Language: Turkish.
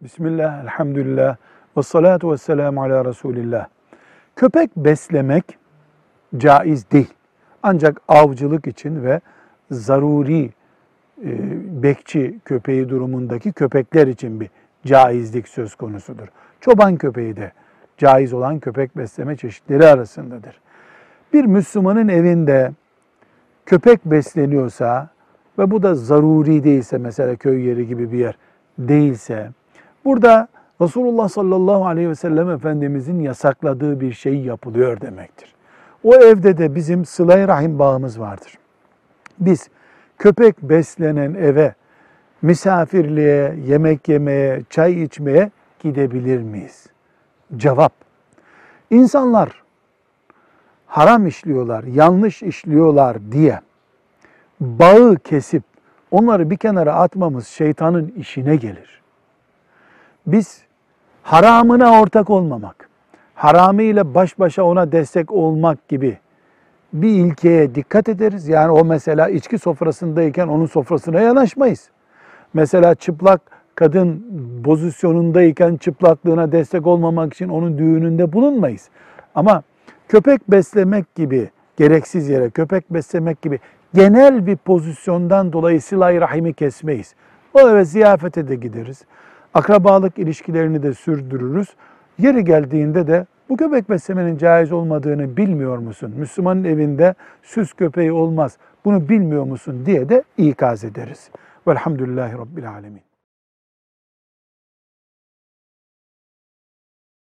Bismillah, elhamdülillah, ve salatu ve selamu ala Resulillah. Köpek beslemek caiz değil. Ancak avcılık için ve zaruri e, bekçi köpeği durumundaki köpekler için bir caizlik söz konusudur. Çoban köpeği de caiz olan köpek besleme çeşitleri arasındadır. Bir Müslümanın evinde köpek besleniyorsa ve bu da zaruri değilse mesela köy yeri gibi bir yer değilse burada Resulullah sallallahu aleyhi ve sellem Efendimizin yasakladığı bir şey yapılıyor demektir. O evde de bizim sıla rahim bağımız vardır. Biz köpek beslenen eve misafirliğe, yemek yemeye, çay içmeye gidebilir miyiz? Cevap. İnsanlar haram işliyorlar, yanlış işliyorlar diye bağı kesip onları bir kenara atmamız şeytanın işine gelir. Biz haramına ortak olmamak, haramı ile baş başa ona destek olmak gibi bir ilkeye dikkat ederiz. Yani o mesela içki sofrasındayken onun sofrasına yanaşmayız. Mesela çıplak kadın pozisyonundayken çıplaklığına destek olmamak için onun düğününde bulunmayız. Ama köpek beslemek gibi gereksiz yere köpek beslemek gibi genel bir pozisyondan dolayı silah rahimi kesmeyiz. O eve ziyafete de gideriz. Akrabalık ilişkilerini de sürdürürüz. Yeri geldiğinde de bu köpek beslemenin caiz olmadığını bilmiyor musun? Müslümanın evinde süs köpeği olmaz. Bunu bilmiyor musun diye de ikaz ederiz. Velhamdülillahi Rabbil Alemin.